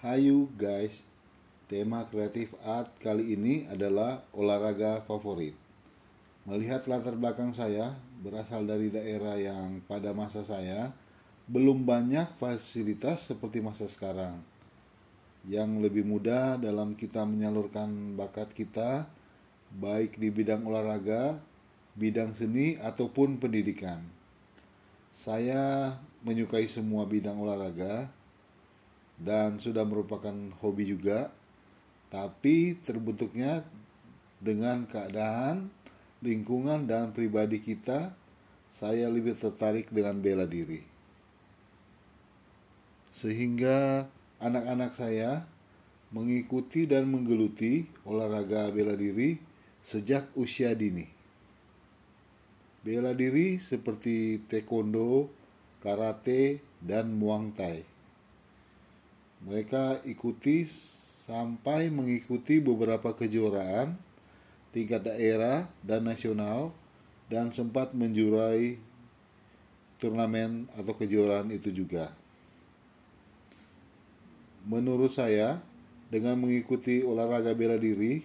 Hayu guys, tema kreatif art kali ini adalah olahraga favorit. Melihat latar belakang saya berasal dari daerah yang pada masa saya belum banyak fasilitas seperti masa sekarang. Yang lebih mudah dalam kita menyalurkan bakat kita baik di bidang olahraga, bidang seni ataupun pendidikan. Saya menyukai semua bidang olahraga dan sudah merupakan hobi juga, tapi terbentuknya dengan keadaan, lingkungan, dan pribadi kita, saya lebih tertarik dengan bela diri. Sehingga anak-anak saya mengikuti dan menggeluti olahraga bela diri sejak usia dini. Bela diri seperti taekwondo, karate, dan muang thai. Mereka ikuti sampai mengikuti beberapa kejuaraan tingkat daerah dan nasional dan sempat menjurai turnamen atau kejuaraan itu juga. Menurut saya, dengan mengikuti olahraga bela diri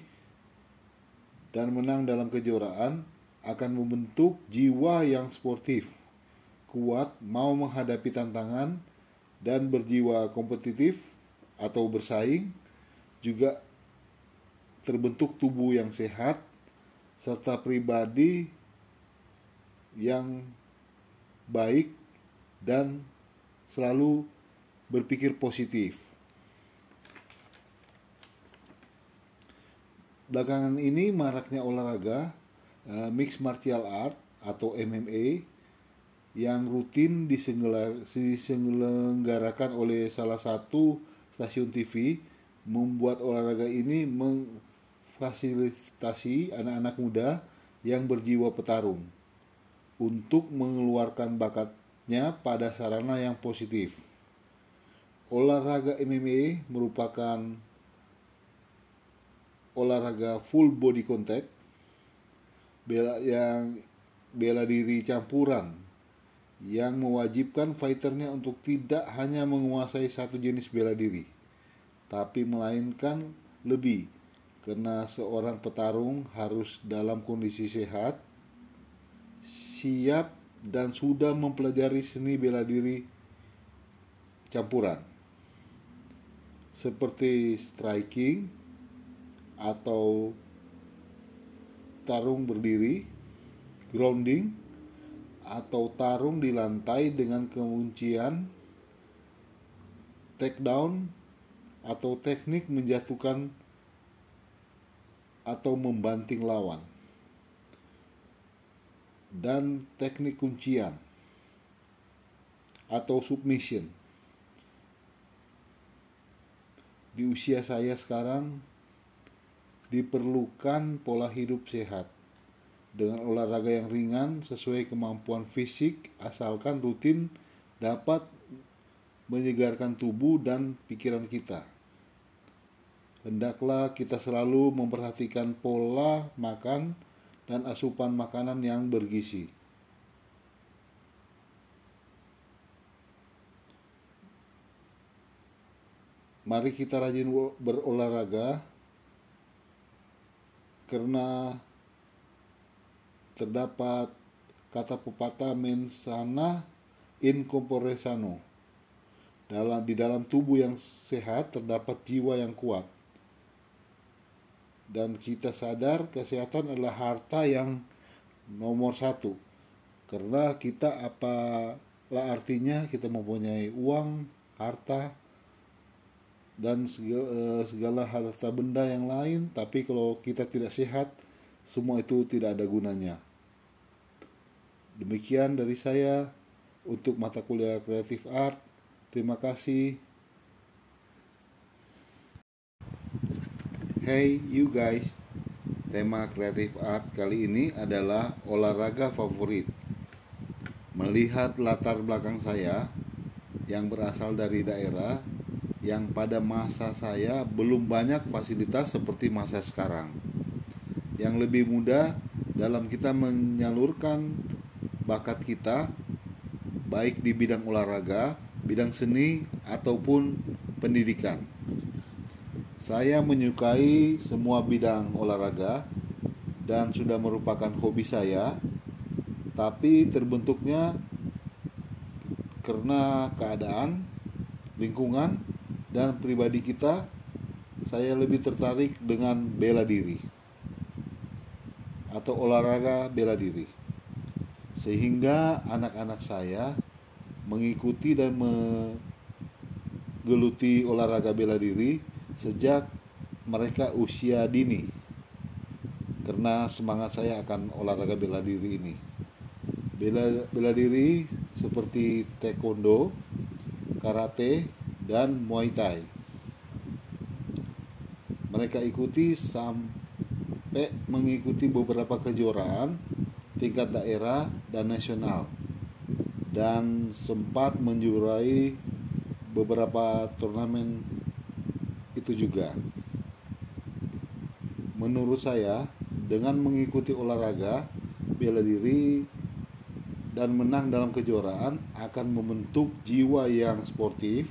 dan menang dalam kejuaraan akan membentuk jiwa yang sportif, kuat, mau menghadapi tantangan, dan berjiwa kompetitif atau bersaing juga terbentuk tubuh yang sehat serta pribadi yang baik dan selalu berpikir positif. Belakangan ini maraknya olahraga uh, mixed martial art atau MMA yang rutin diselenggarakan oleh salah satu stasiun TV membuat olahraga ini memfasilitasi anak-anak muda yang berjiwa petarung untuk mengeluarkan bakatnya pada sarana yang positif. Olahraga MMA merupakan olahraga full body contact bela yang bela diri campuran yang mewajibkan fighternya untuk tidak hanya menguasai satu jenis bela diri, tapi melainkan lebih, karena seorang petarung harus dalam kondisi sehat, siap, dan sudah mempelajari seni bela diri campuran, seperti striking atau tarung berdiri, grounding, atau tarung di lantai dengan kekuncian takedown atau teknik menjatuhkan atau membanting lawan dan teknik kuncian atau submission. Di usia saya sekarang diperlukan pola hidup sehat dengan olahraga yang ringan sesuai kemampuan fisik asalkan rutin dapat menyegarkan tubuh dan pikiran kita. Hendaklah kita selalu memperhatikan pola makan dan asupan makanan yang bergizi. Mari kita rajin berolahraga karena terdapat kata pepatah mensana in corpore sano. Dalam di dalam tubuh yang sehat terdapat jiwa yang kuat. Dan kita sadar kesehatan adalah harta yang nomor satu. Karena kita apalah artinya kita mempunyai uang, harta, dan segala, eh, segala harta benda yang lain, tapi kalau kita tidak sehat, semua itu tidak ada gunanya. Demikian dari saya untuk mata kuliah kreatif art. Terima kasih. Hey you guys, tema kreatif art kali ini adalah olahraga favorit. Melihat latar belakang saya yang berasal dari daerah yang pada masa saya belum banyak fasilitas seperti masa sekarang yang lebih mudah dalam kita menyalurkan bakat kita baik di bidang olahraga, bidang seni ataupun pendidikan. Saya menyukai semua bidang olahraga dan sudah merupakan hobi saya, tapi terbentuknya karena keadaan, lingkungan, dan pribadi kita, saya lebih tertarik dengan bela diri atau olahraga bela diri, sehingga anak-anak saya mengikuti dan menggeluti olahraga bela diri sejak mereka usia dini. Karena semangat saya akan olahraga bela diri ini. Bela bela diri seperti taekwondo karate dan muay thai. Mereka ikuti sampai mengikuti beberapa kejuaraan tingkat daerah dan nasional dan sempat menjuarai beberapa turnamen itu juga. Menurut saya, dengan mengikuti olahraga, bela diri, dan menang dalam kejuaraan akan membentuk jiwa yang sportif,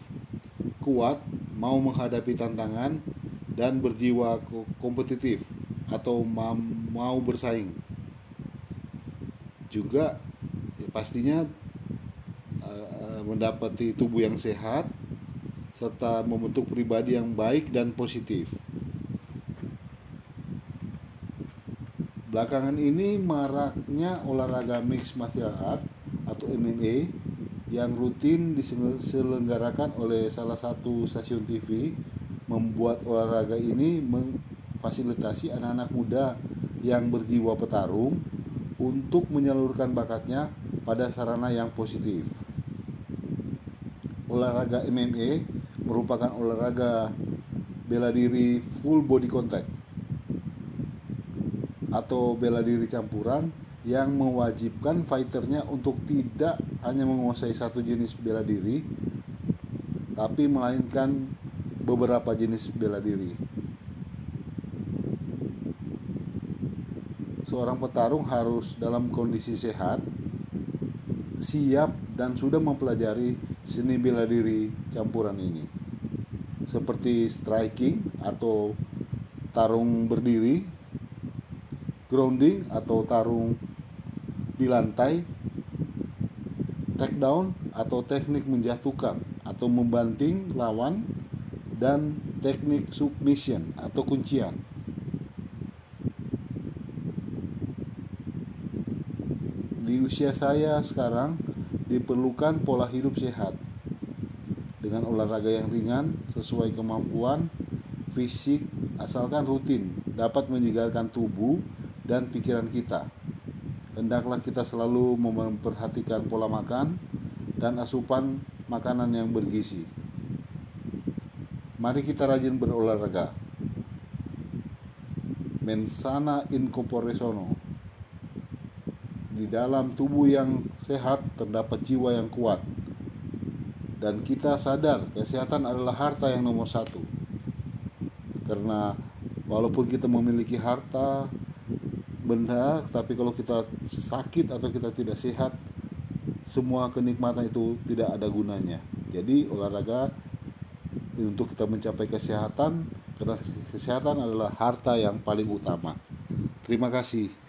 kuat, mau menghadapi tantangan, dan berjiwa kompetitif atau mau bersaing. Juga ya pastinya mendapati tubuh yang sehat serta membentuk pribadi yang baik dan positif. Belakangan ini maraknya olahraga mixed martial art atau MMA yang rutin diselenggarakan oleh salah satu stasiun TV membuat olahraga ini memfasilitasi anak-anak muda yang berjiwa petarung untuk menyalurkan bakatnya pada sarana yang positif olahraga MMA merupakan olahraga bela diri full body contact atau bela diri campuran yang mewajibkan fighternya untuk tidak hanya menguasai satu jenis bela diri tapi melainkan beberapa jenis bela diri. Seorang petarung harus dalam kondisi sehat, siap dan sudah mempelajari seni bela diri campuran ini seperti striking atau tarung berdiri, grounding atau tarung di lantai, takedown atau teknik menjatuhkan atau membanting lawan dan teknik submission atau kuncian. Di usia saya sekarang diperlukan pola hidup sehat dengan olahraga yang ringan sesuai kemampuan fisik asalkan rutin dapat menyegarkan tubuh dan pikiran kita. Hendaklah kita selalu memperhatikan pola makan dan asupan makanan yang bergizi. Mari kita rajin berolahraga. Mensana in corpore sano di dalam tubuh yang sehat terdapat jiwa yang kuat. Dan kita sadar kesehatan adalah harta yang nomor satu. Karena walaupun kita memiliki harta benda tapi kalau kita sakit atau kita tidak sehat semua kenikmatan itu tidak ada gunanya. Jadi olahraga untuk kita mencapai kesehatan karena kesehatan adalah harta yang paling utama. Terima kasih